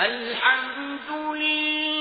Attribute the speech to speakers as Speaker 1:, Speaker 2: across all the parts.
Speaker 1: الحمد لله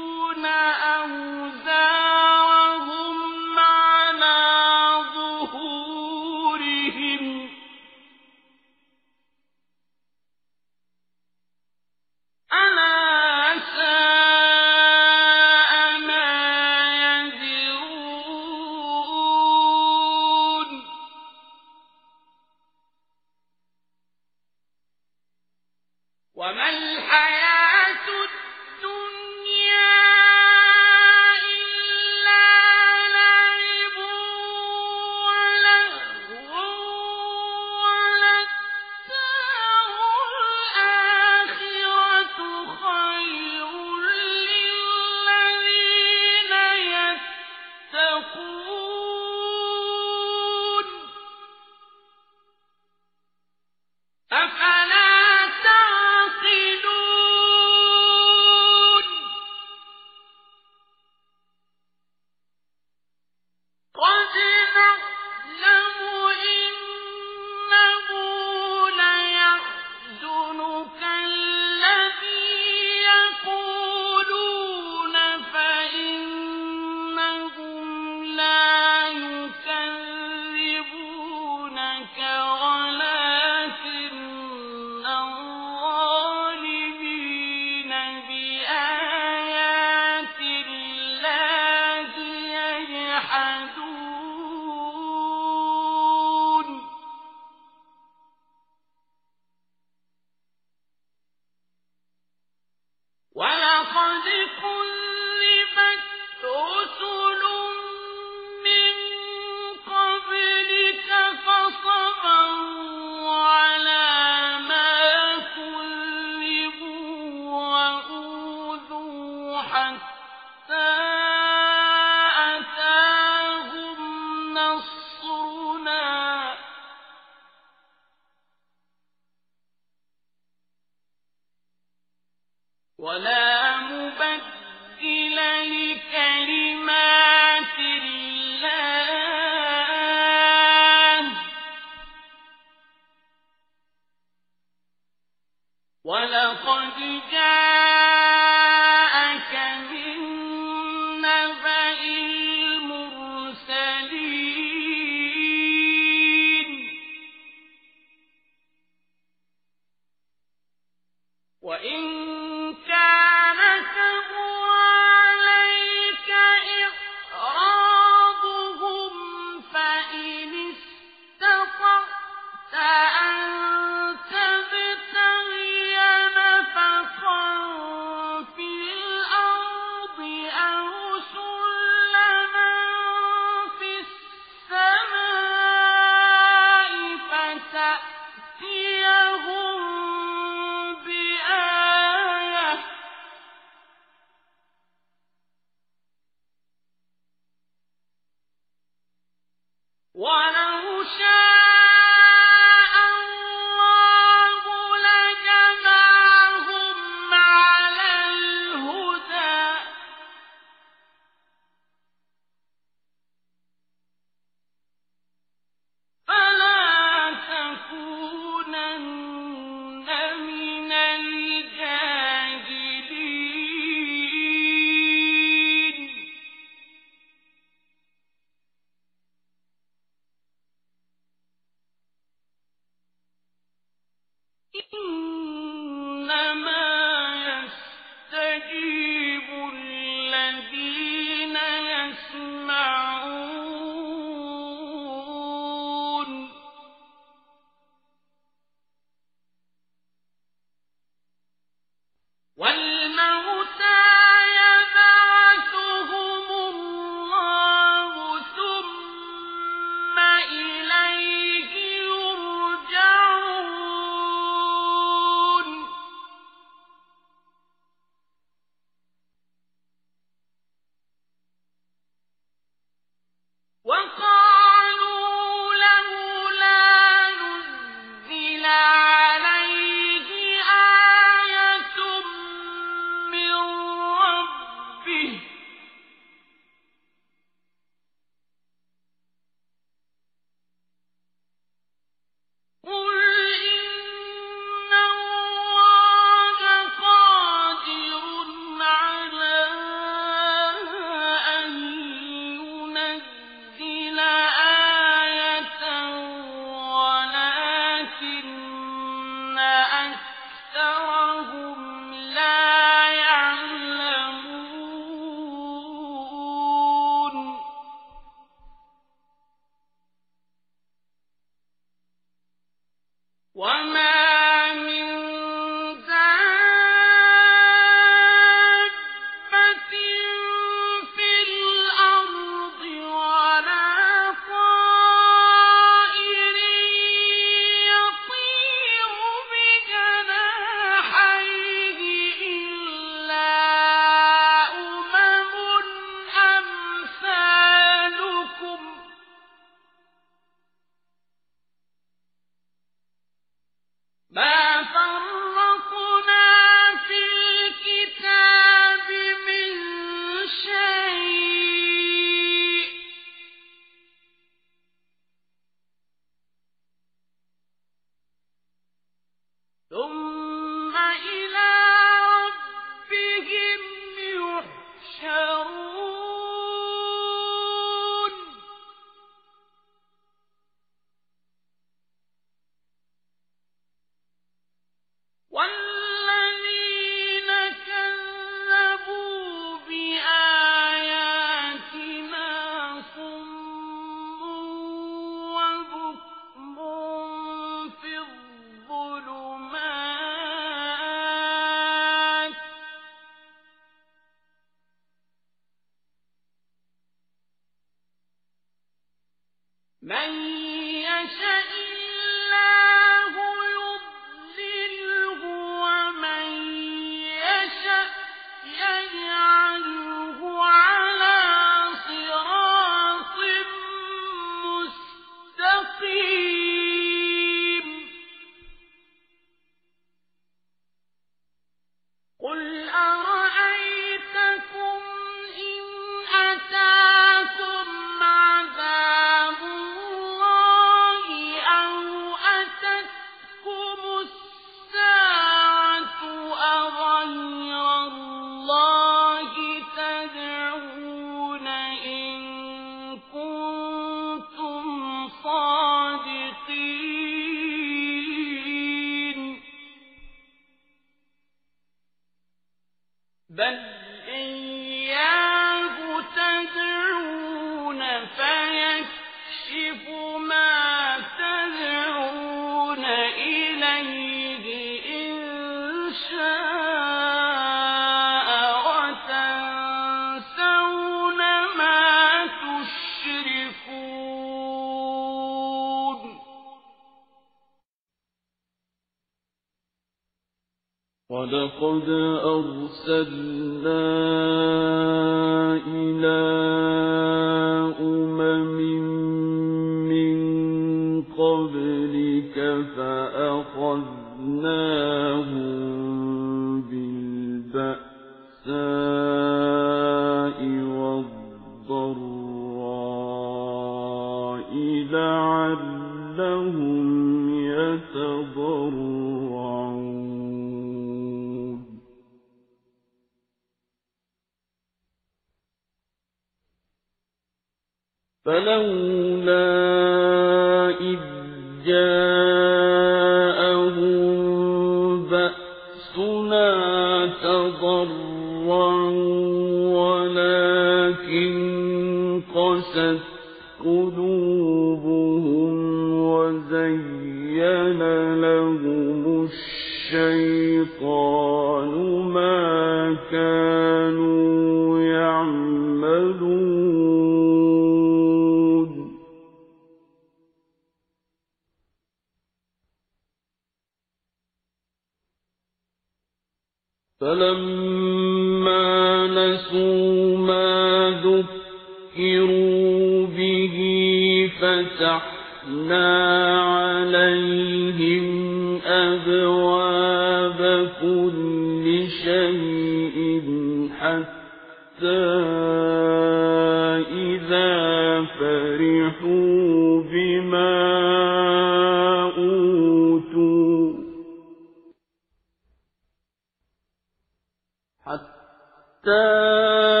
Speaker 1: حتى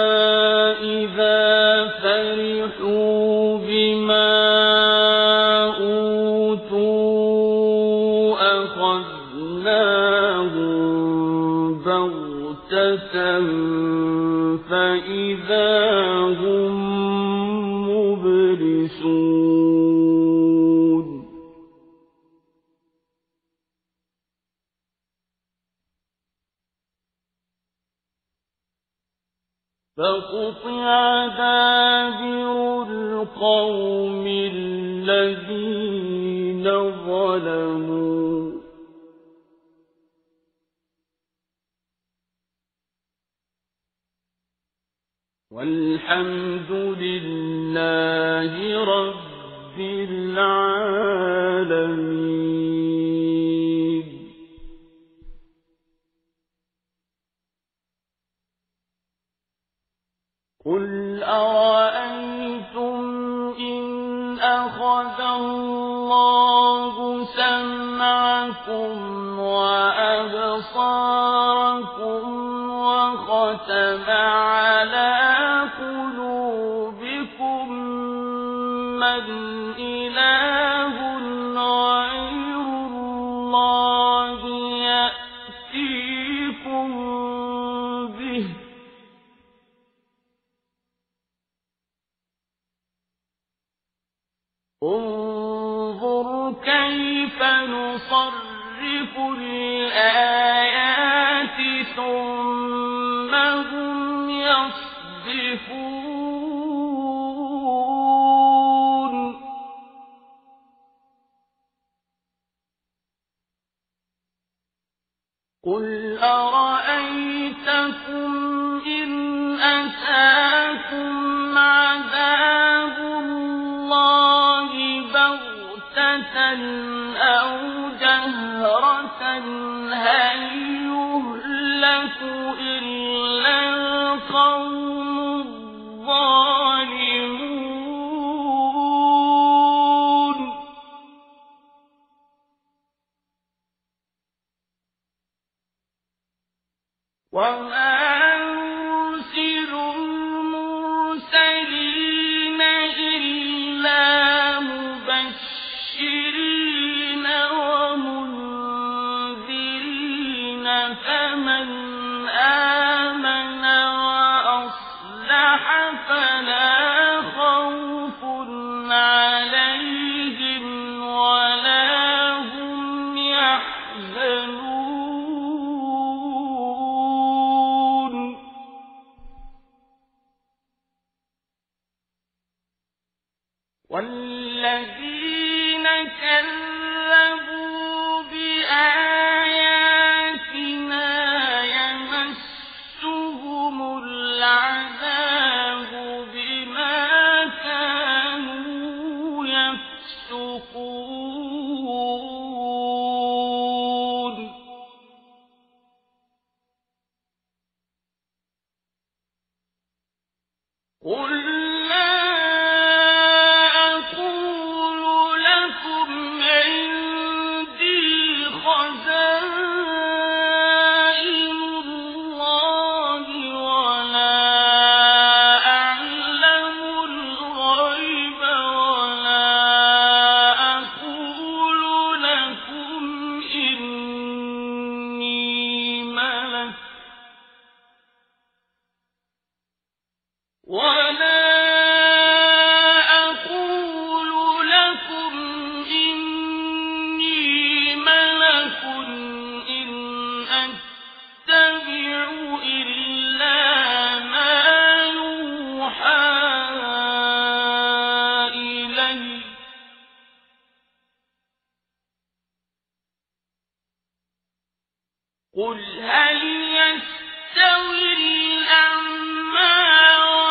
Speaker 1: قل هل يستوي الأعمى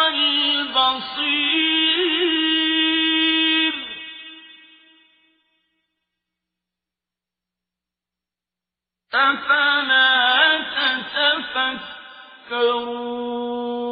Speaker 1: والبصير أفلا تتفكرون؟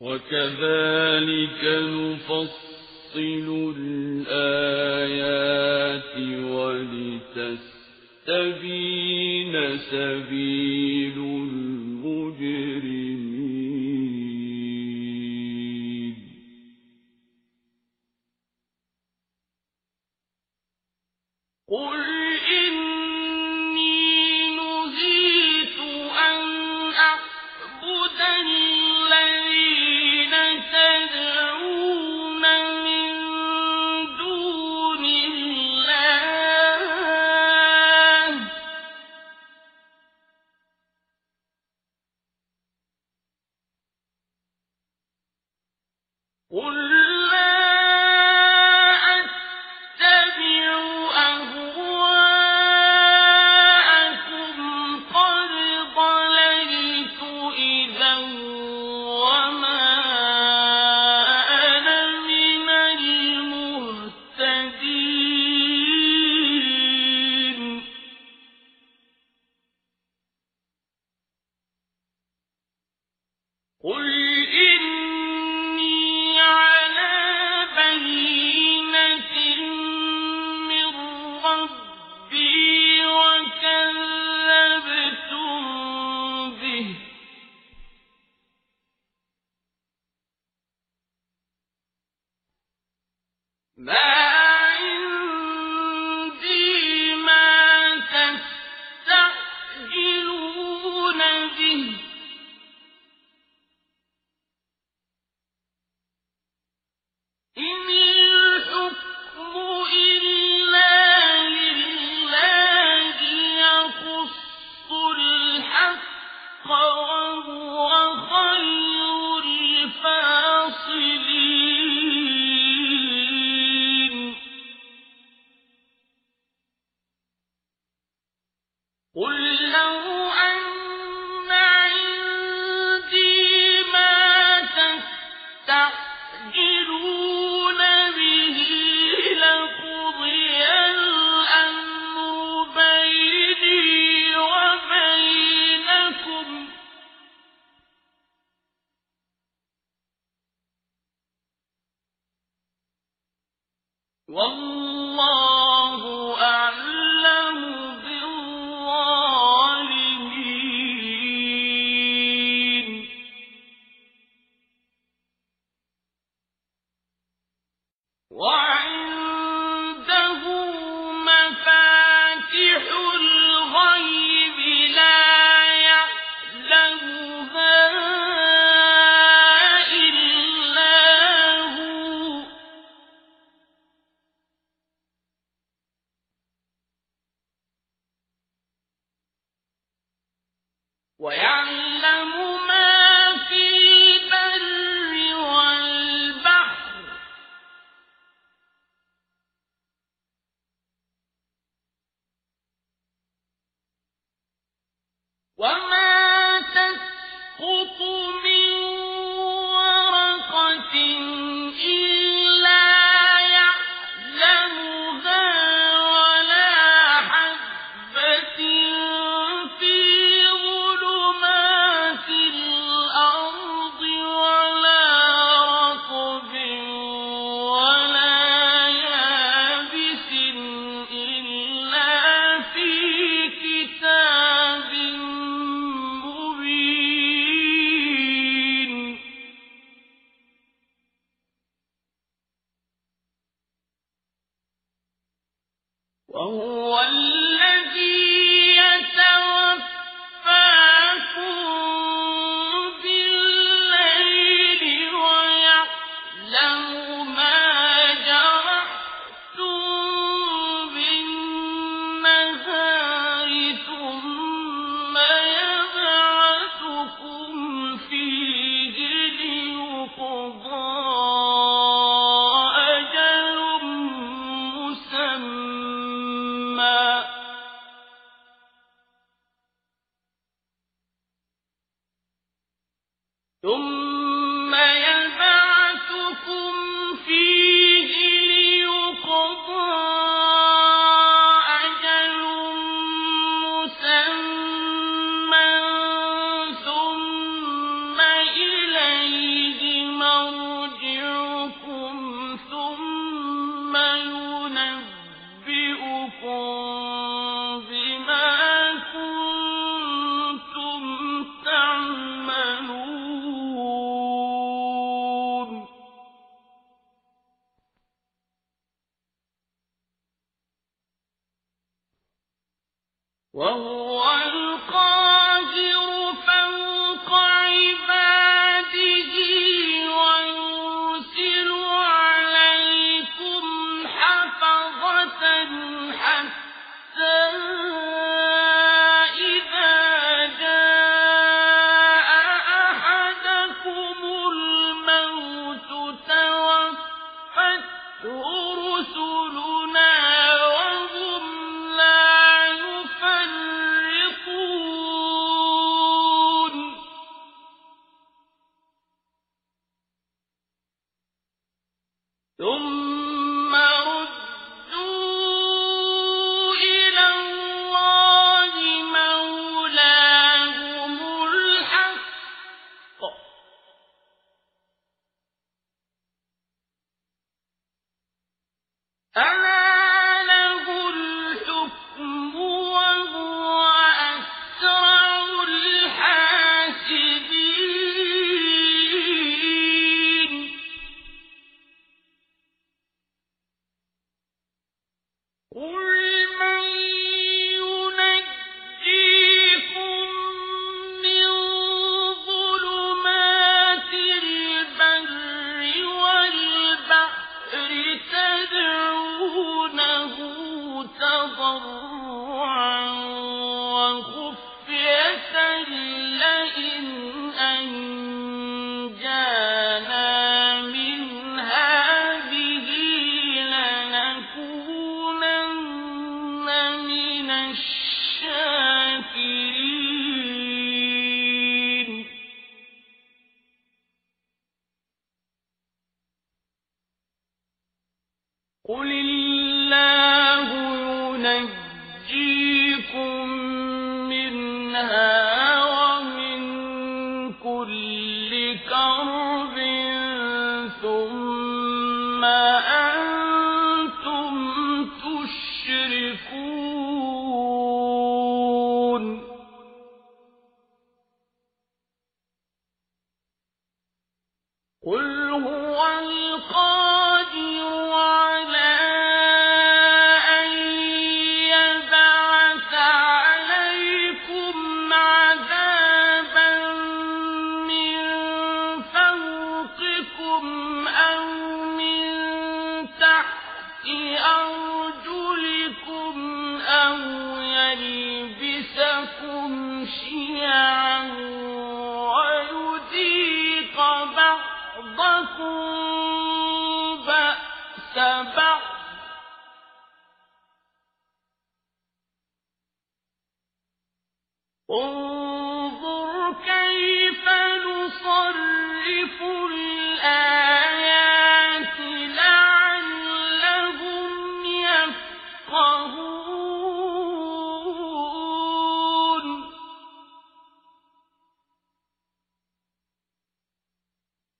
Speaker 1: وكذلك نفصل الآيات ولتستبين سبيل المجرمين.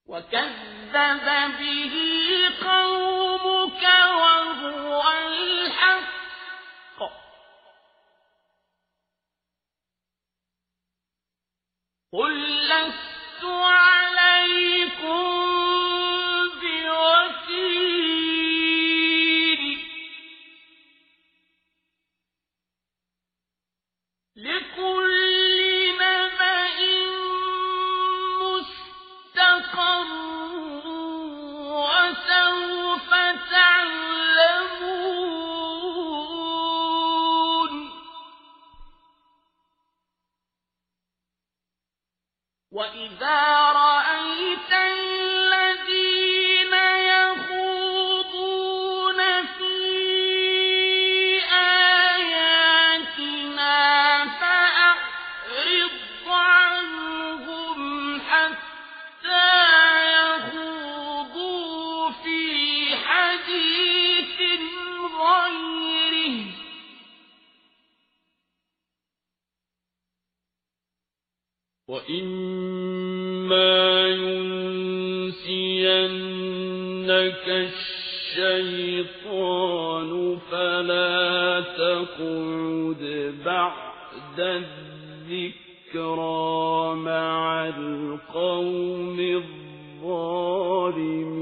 Speaker 1: وكذب به قوم
Speaker 2: وَإِمَّا يُنْسِيَنَّكَ الشَّيْطَانُ فَلَا تَقْعُدْ بَعْدَ الذِّكْرَى مَعَ الْقَوْمِ الظَّالِمِينَ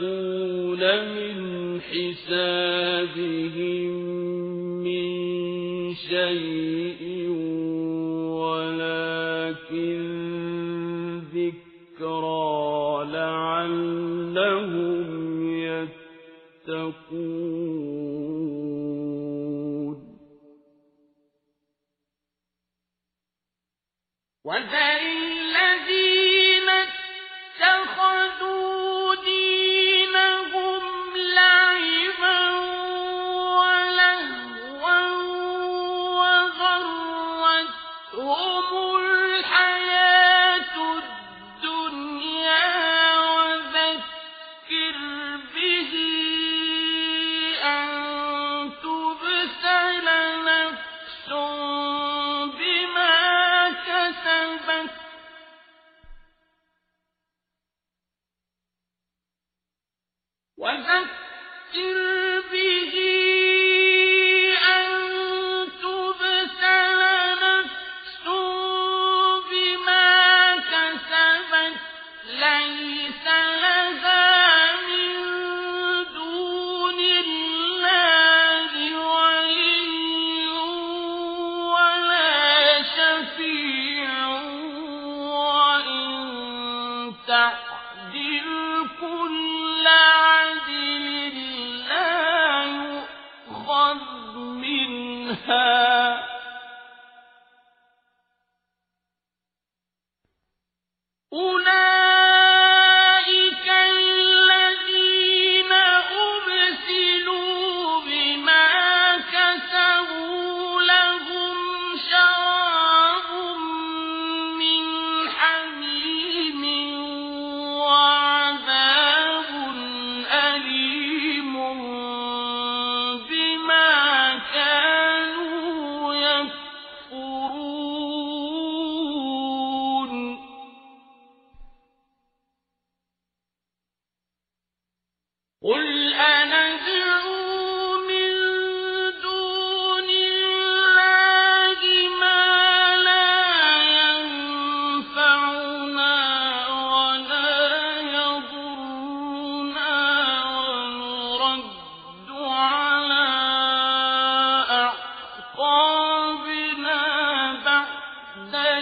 Speaker 2: يقول من حسابهم من شيء ولكن ذكرى لعلهم يتقون.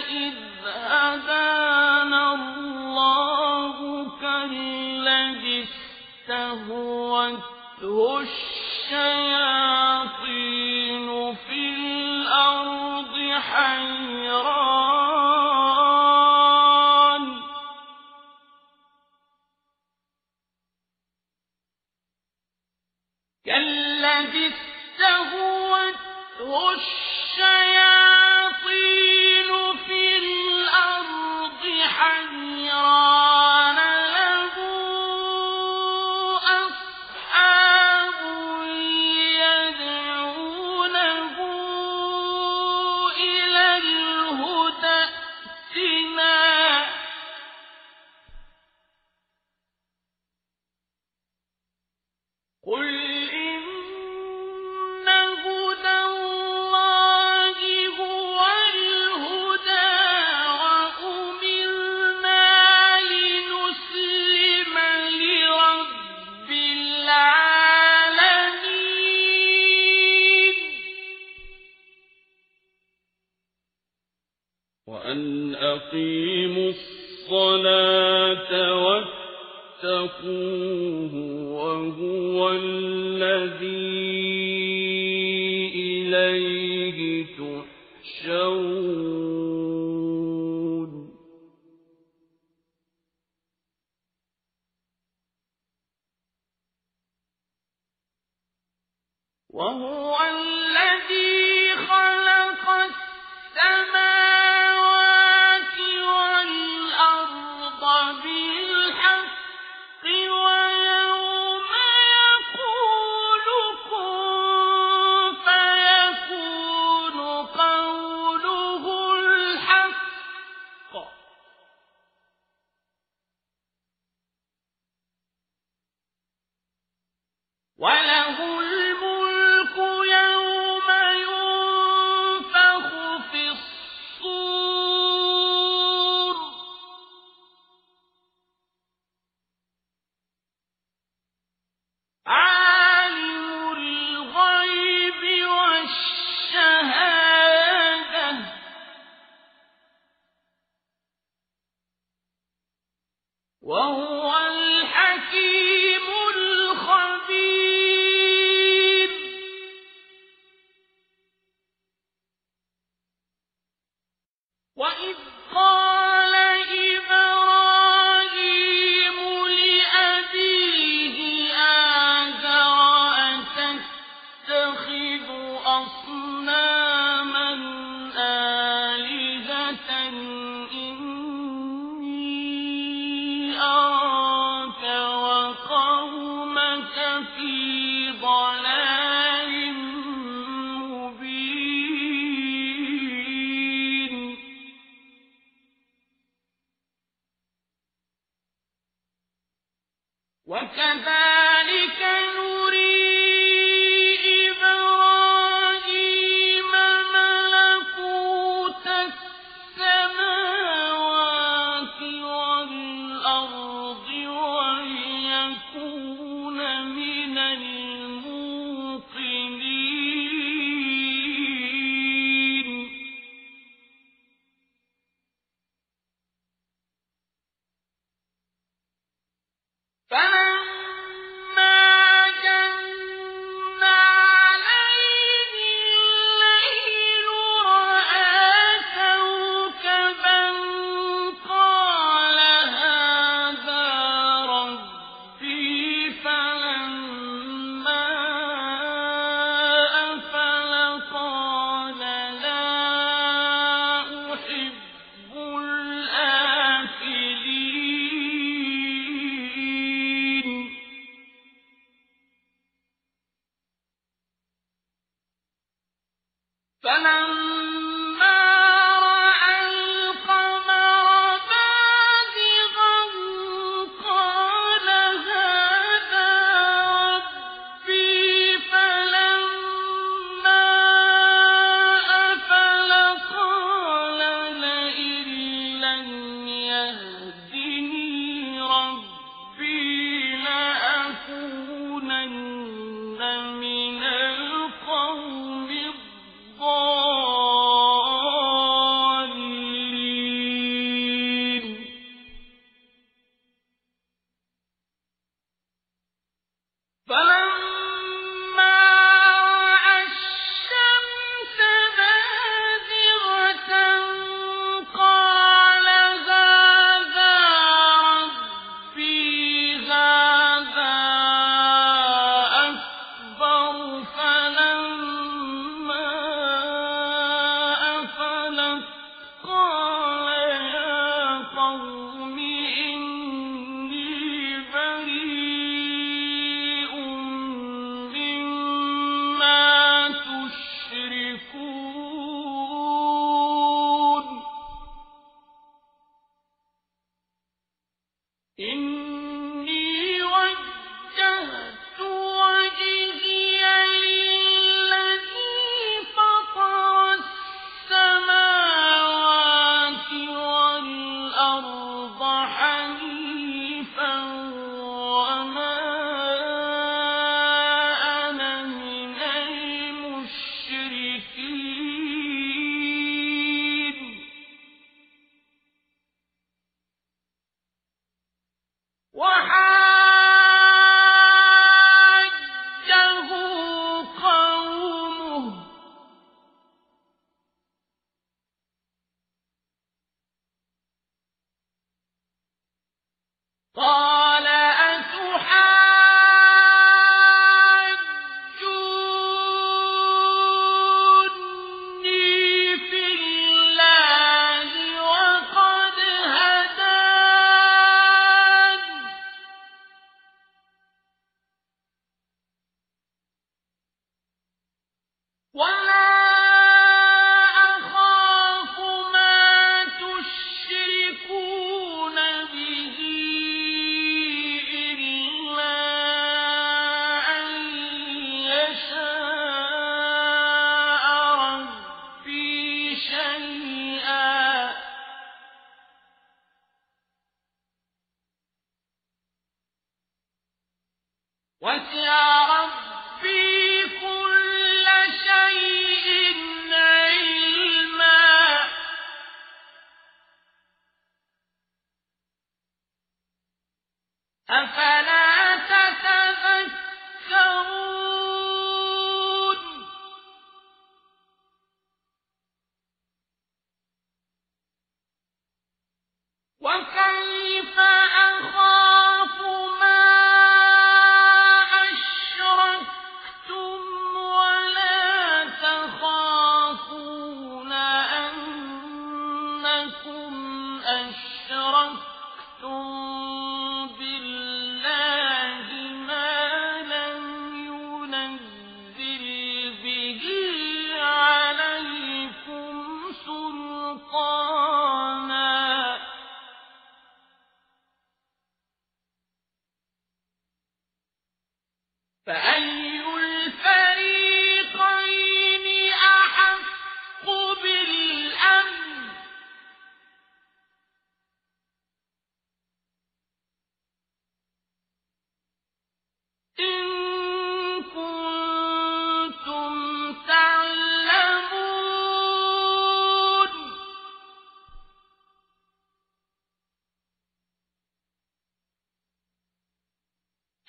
Speaker 1: إِذْ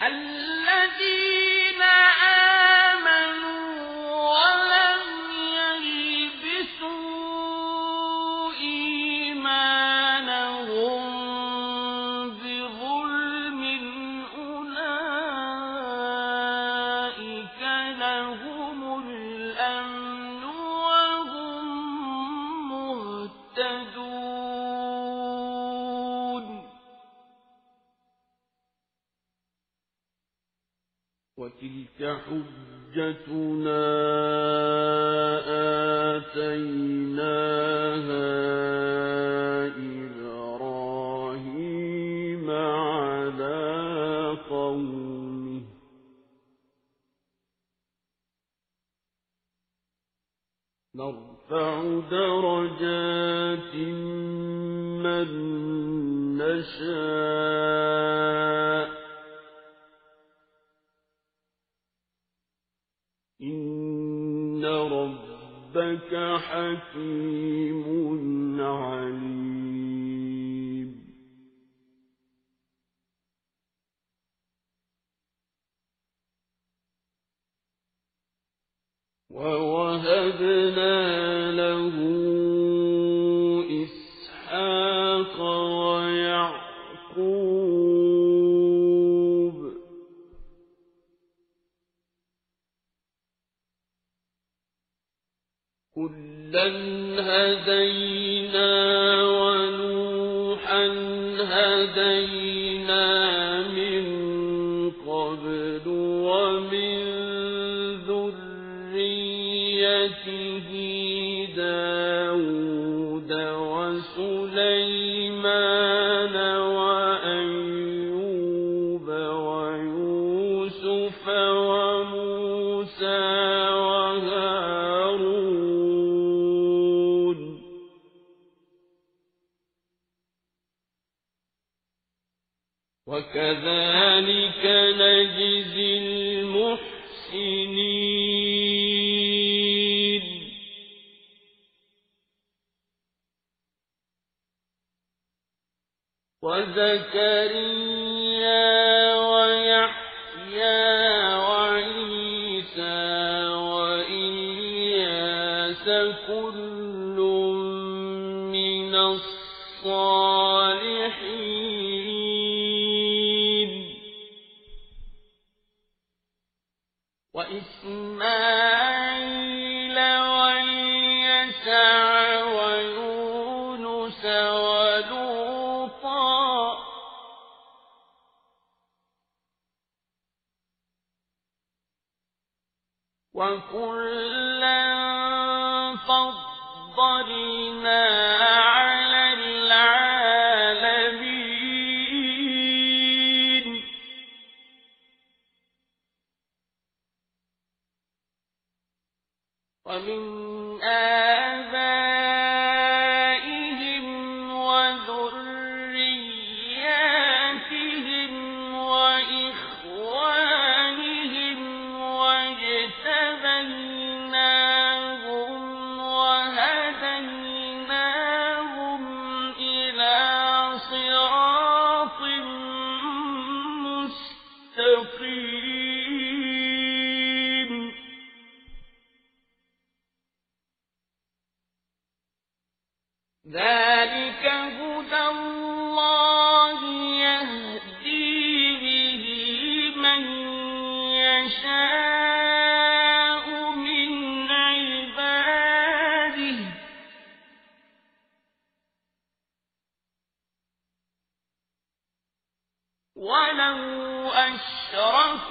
Speaker 1: الله
Speaker 2: حجتنا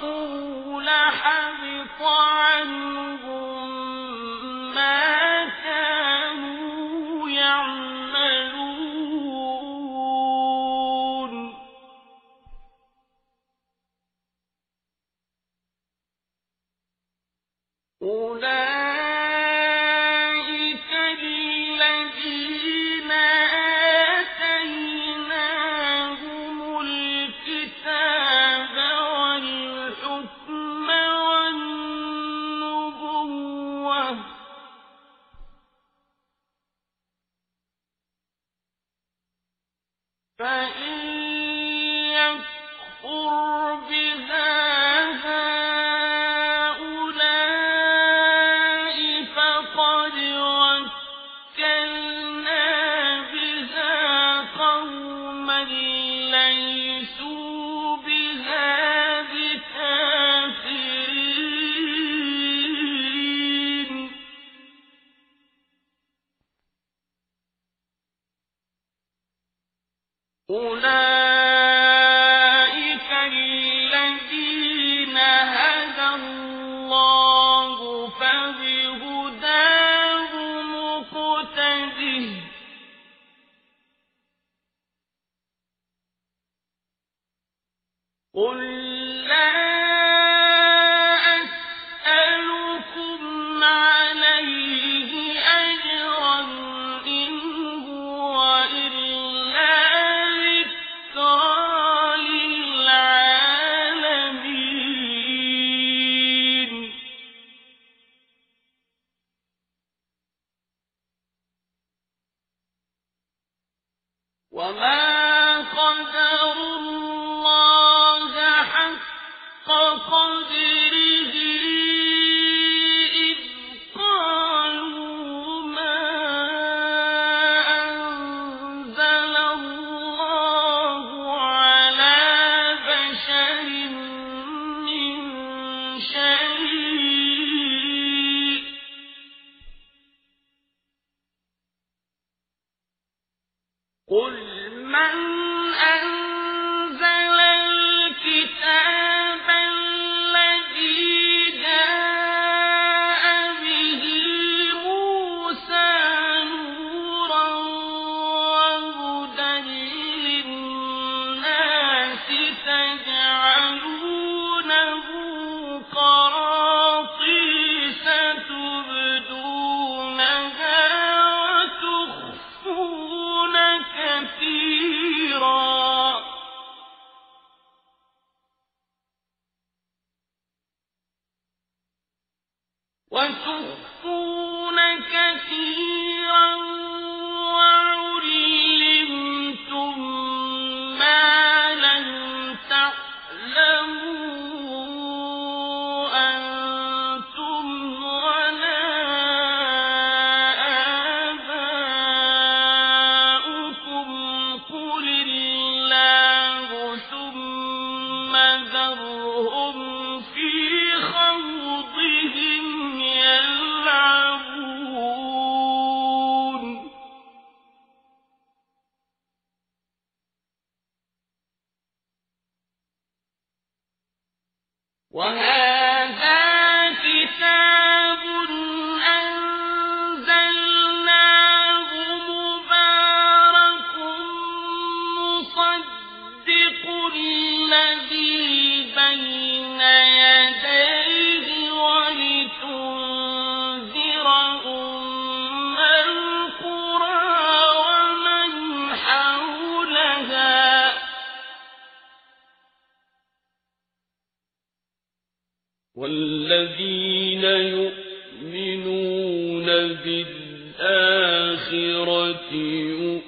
Speaker 2: أشركوا لحبط عنهم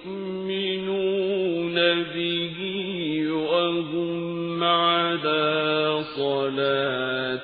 Speaker 2: يؤمنون به وهم على صلاتهم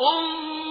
Speaker 1: انظروا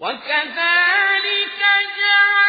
Speaker 1: وكذلك جعلنا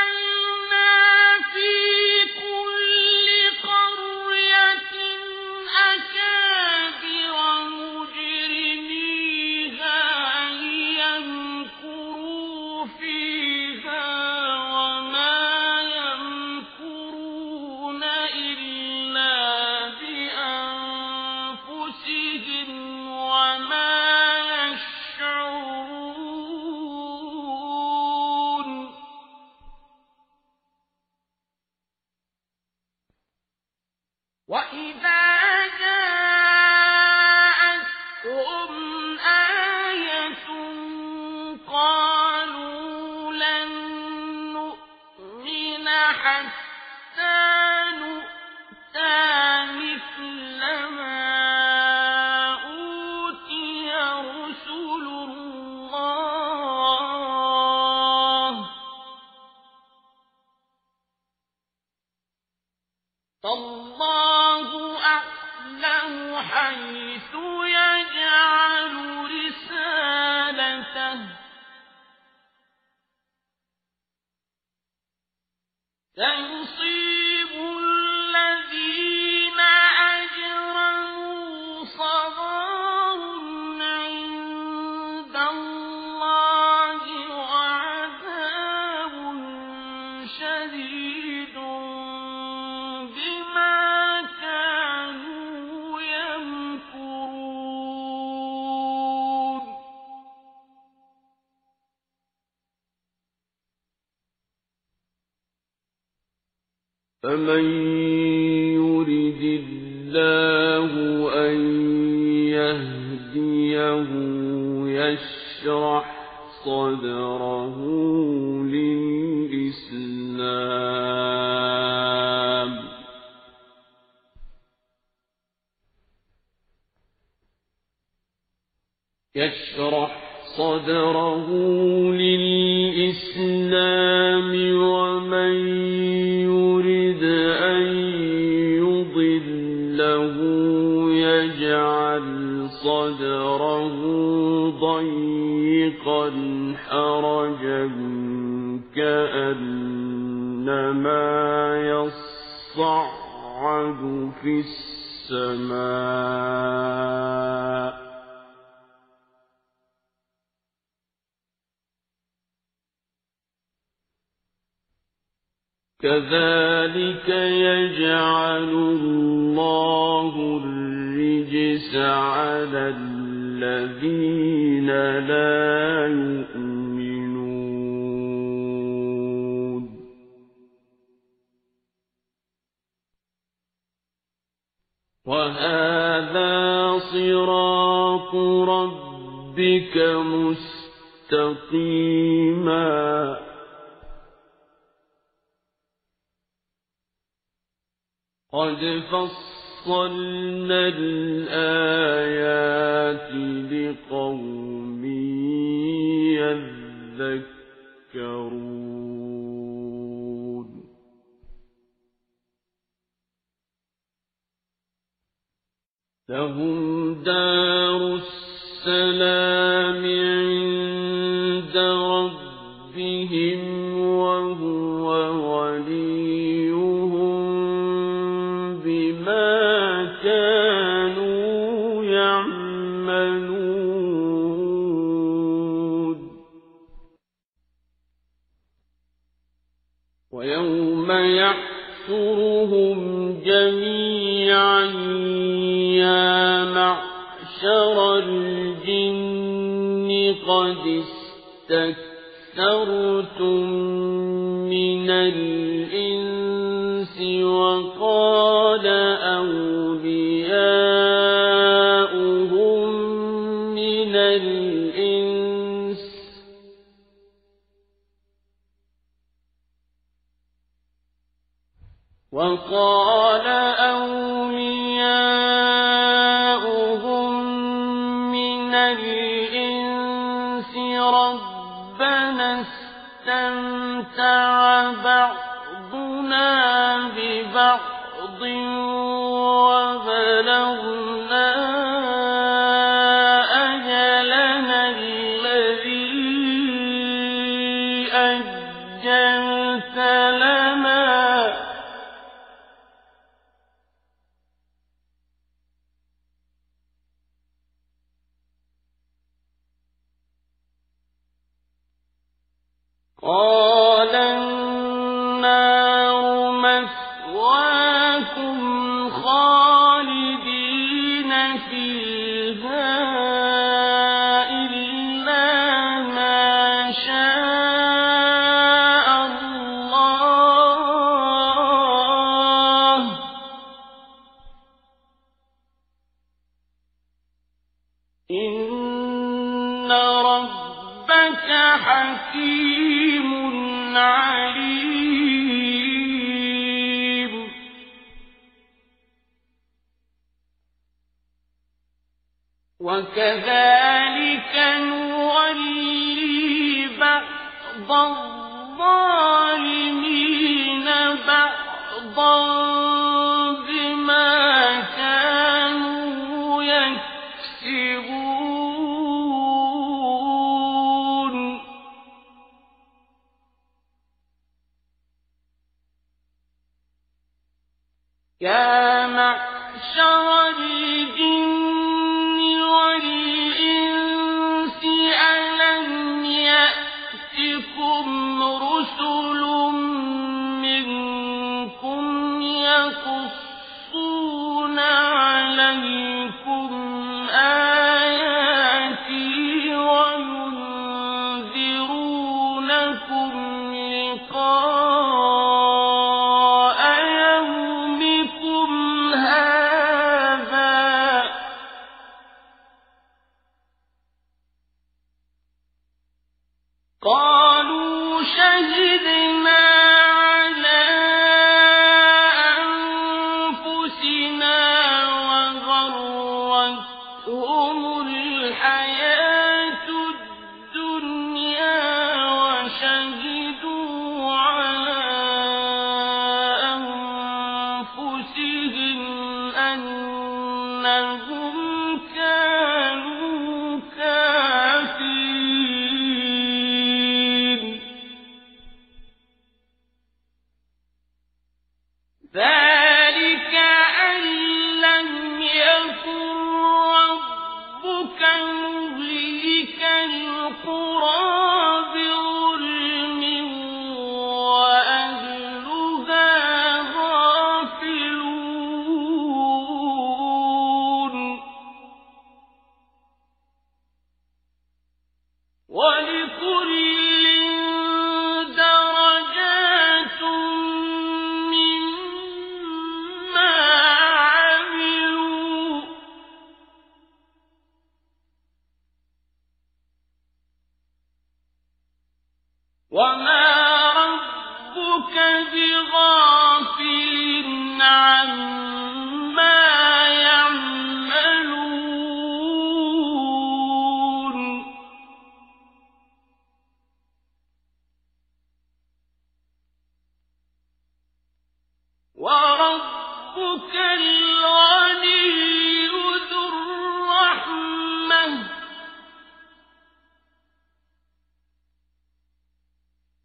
Speaker 2: وقال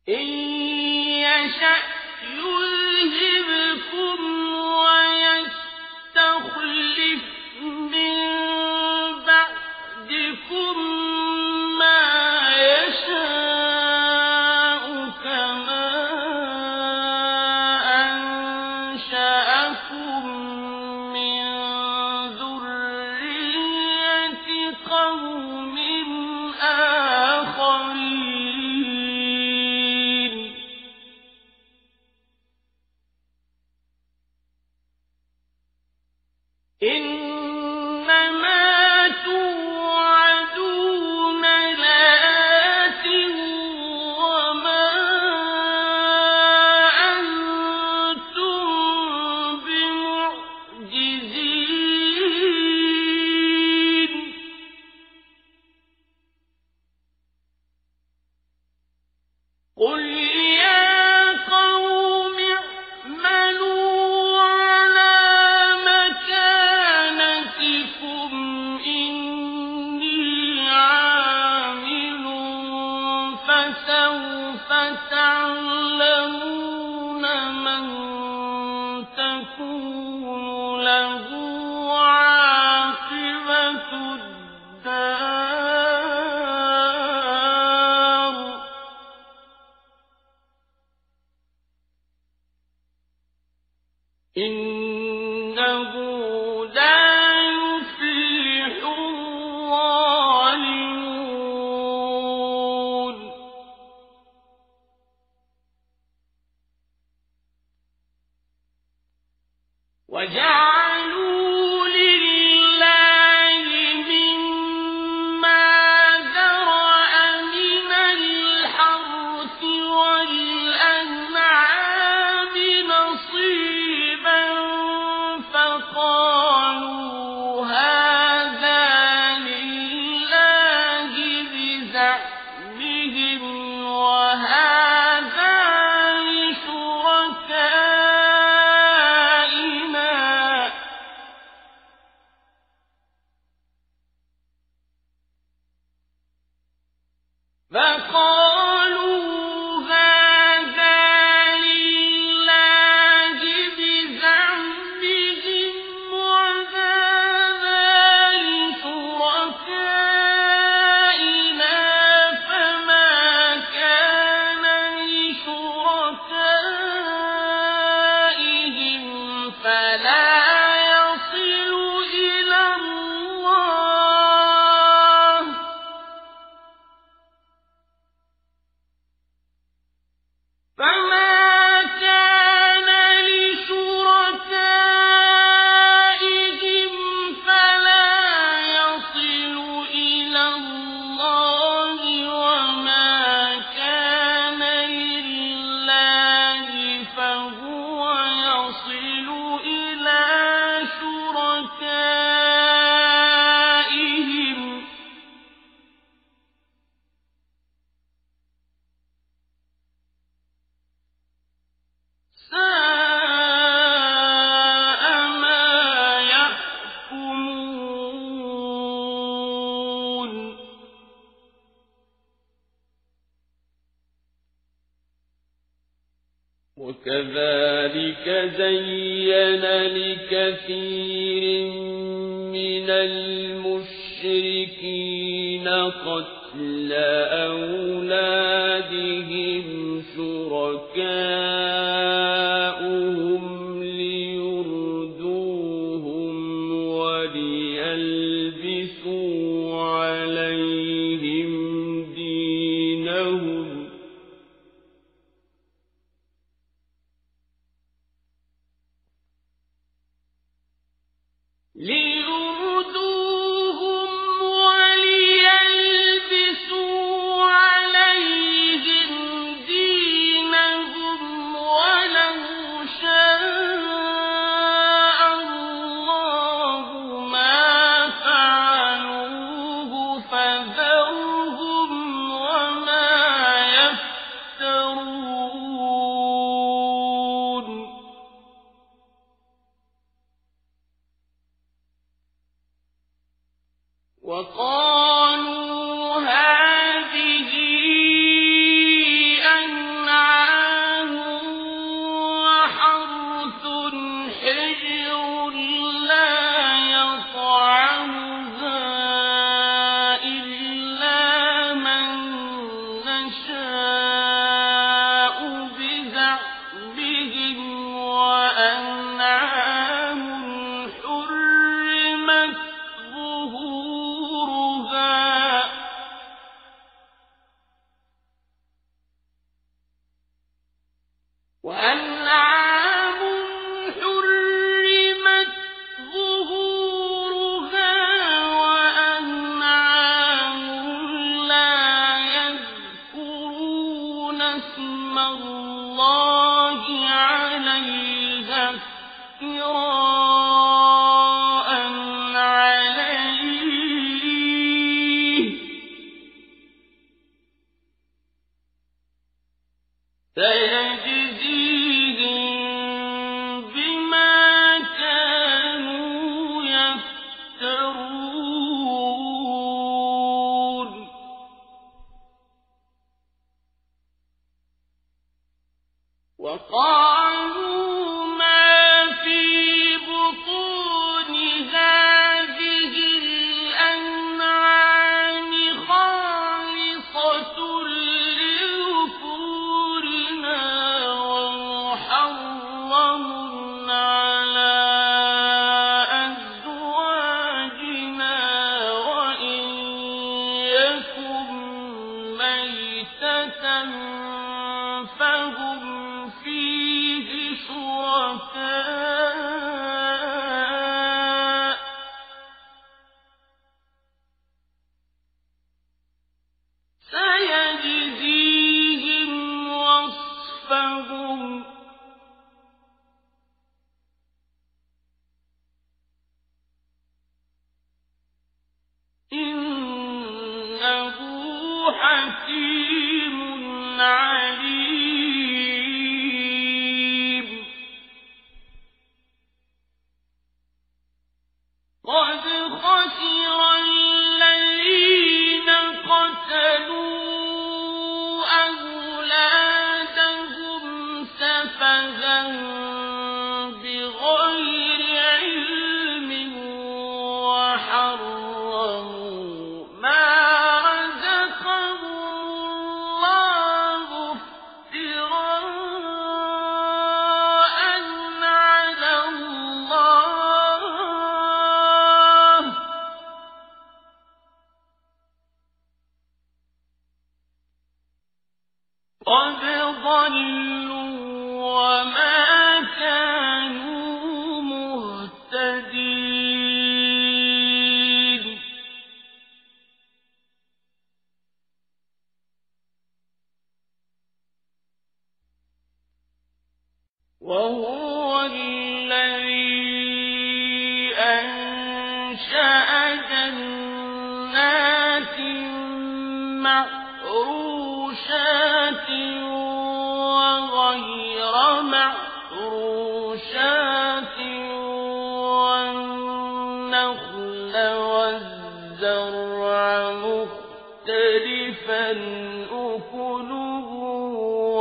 Speaker 2: إن يشأ يذهبكم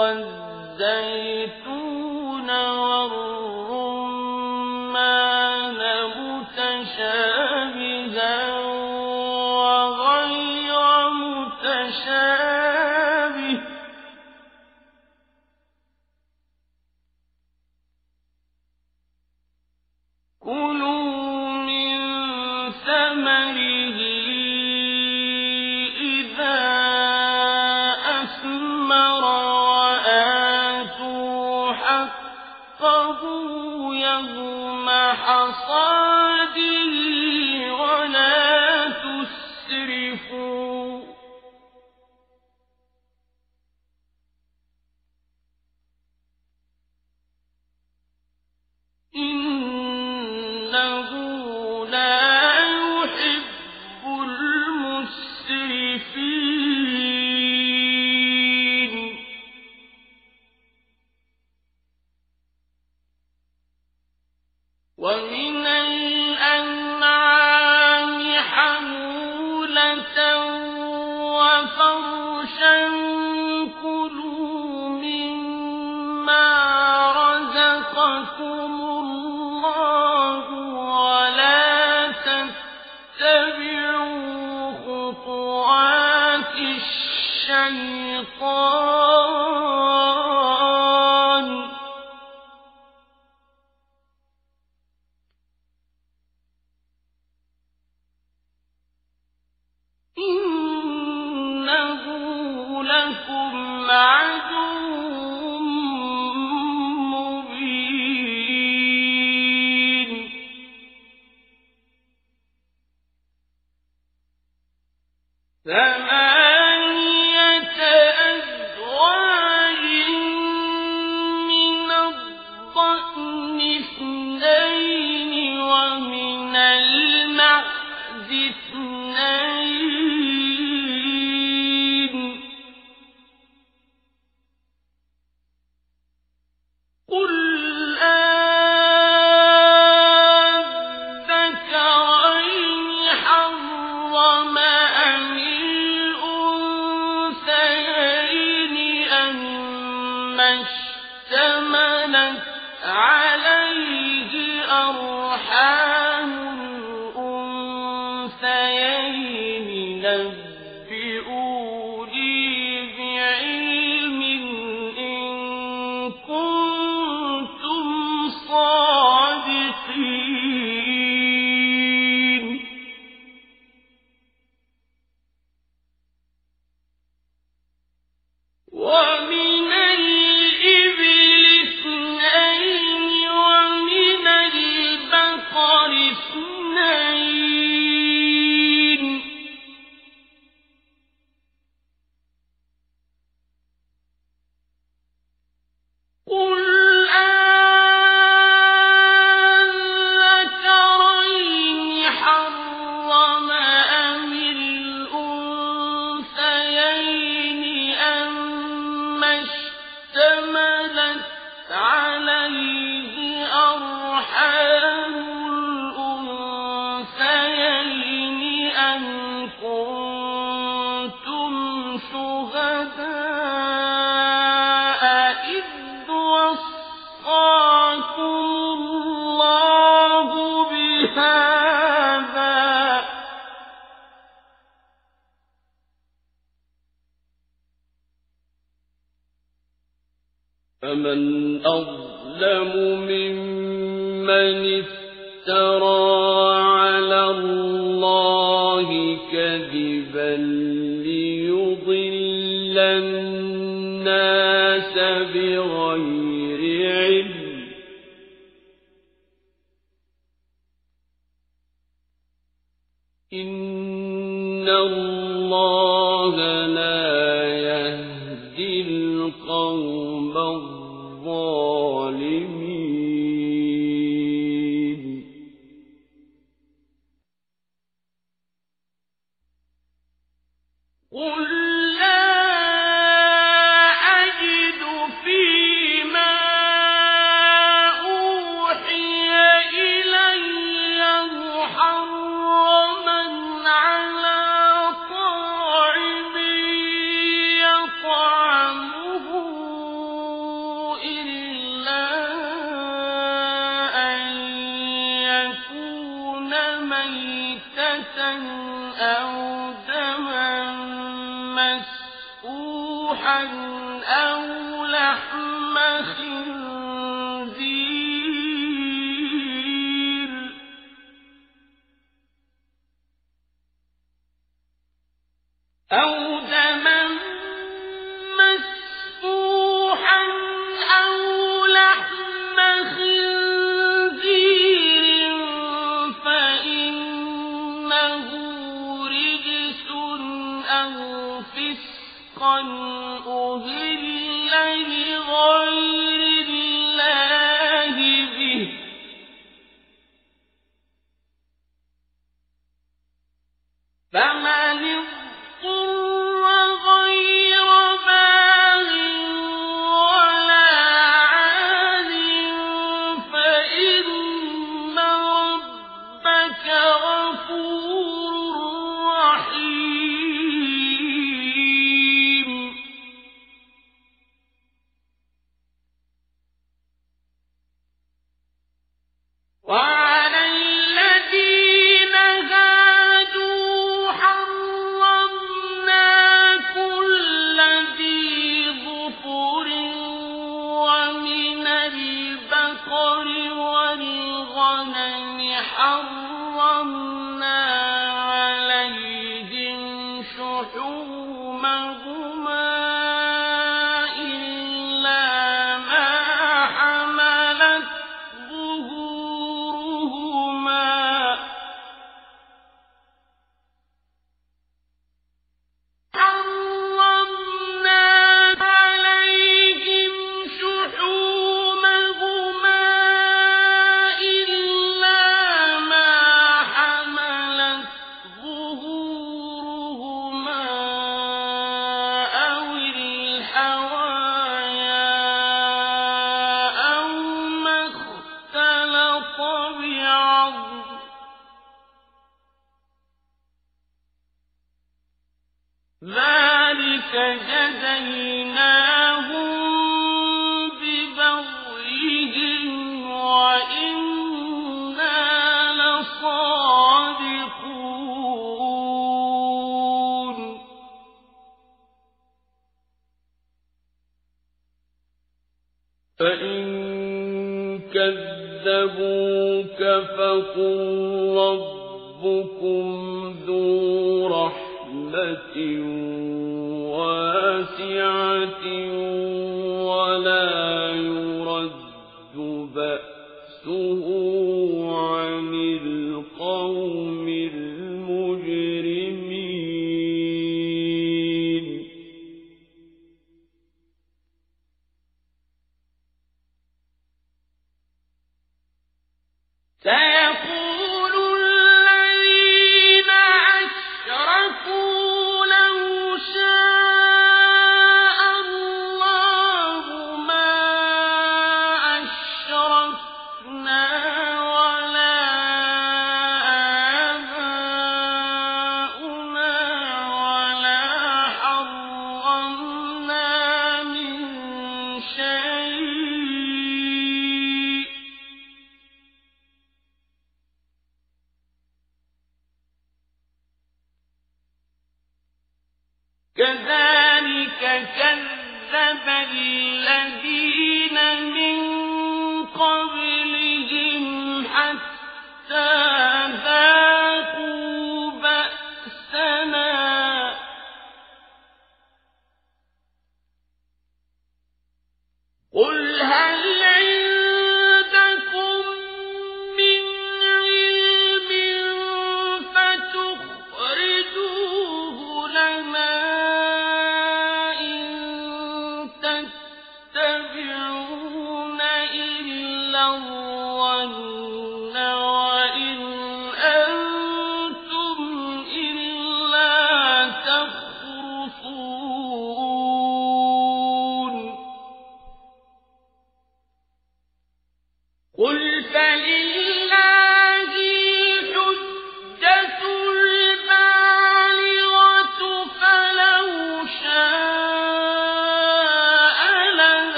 Speaker 2: والزيتون إن الله لا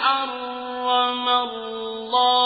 Speaker 1: حرم الله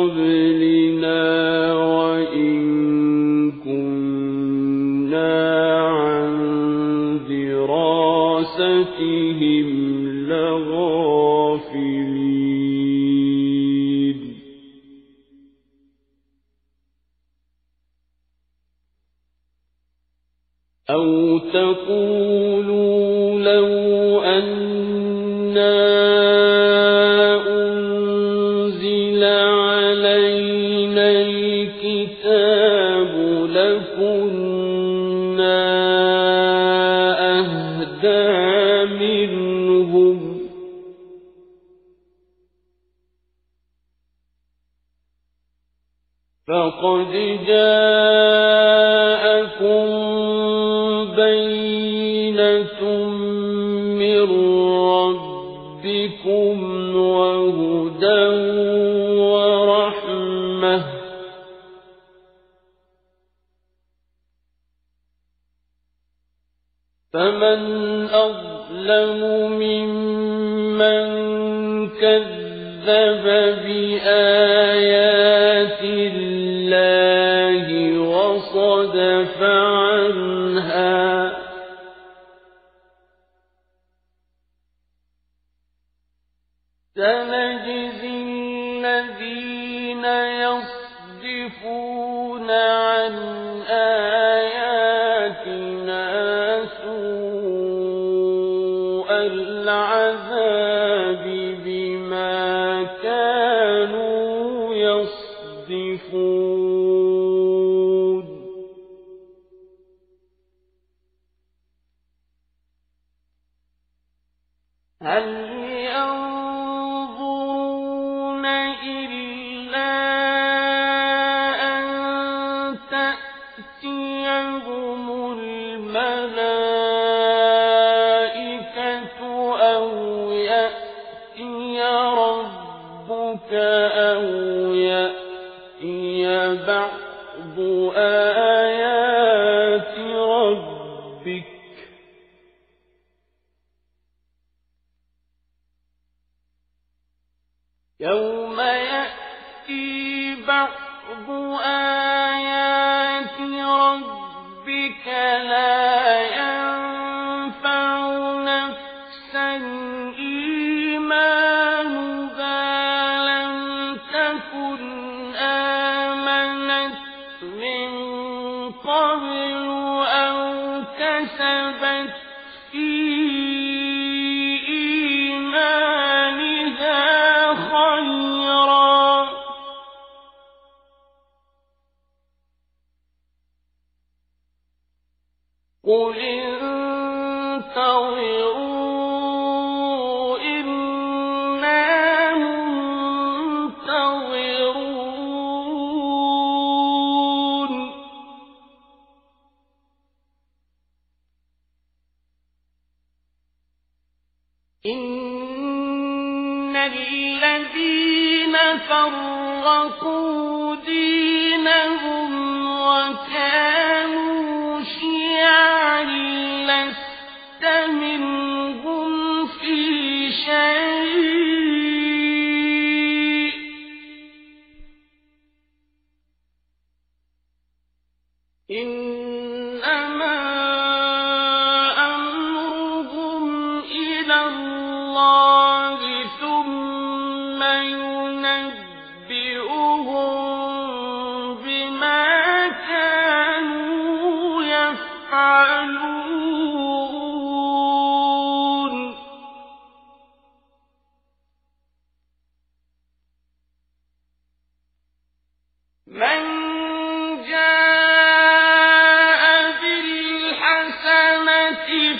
Speaker 2: قَبْلِنَا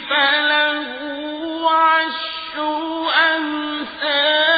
Speaker 2: فله عشر أمثالها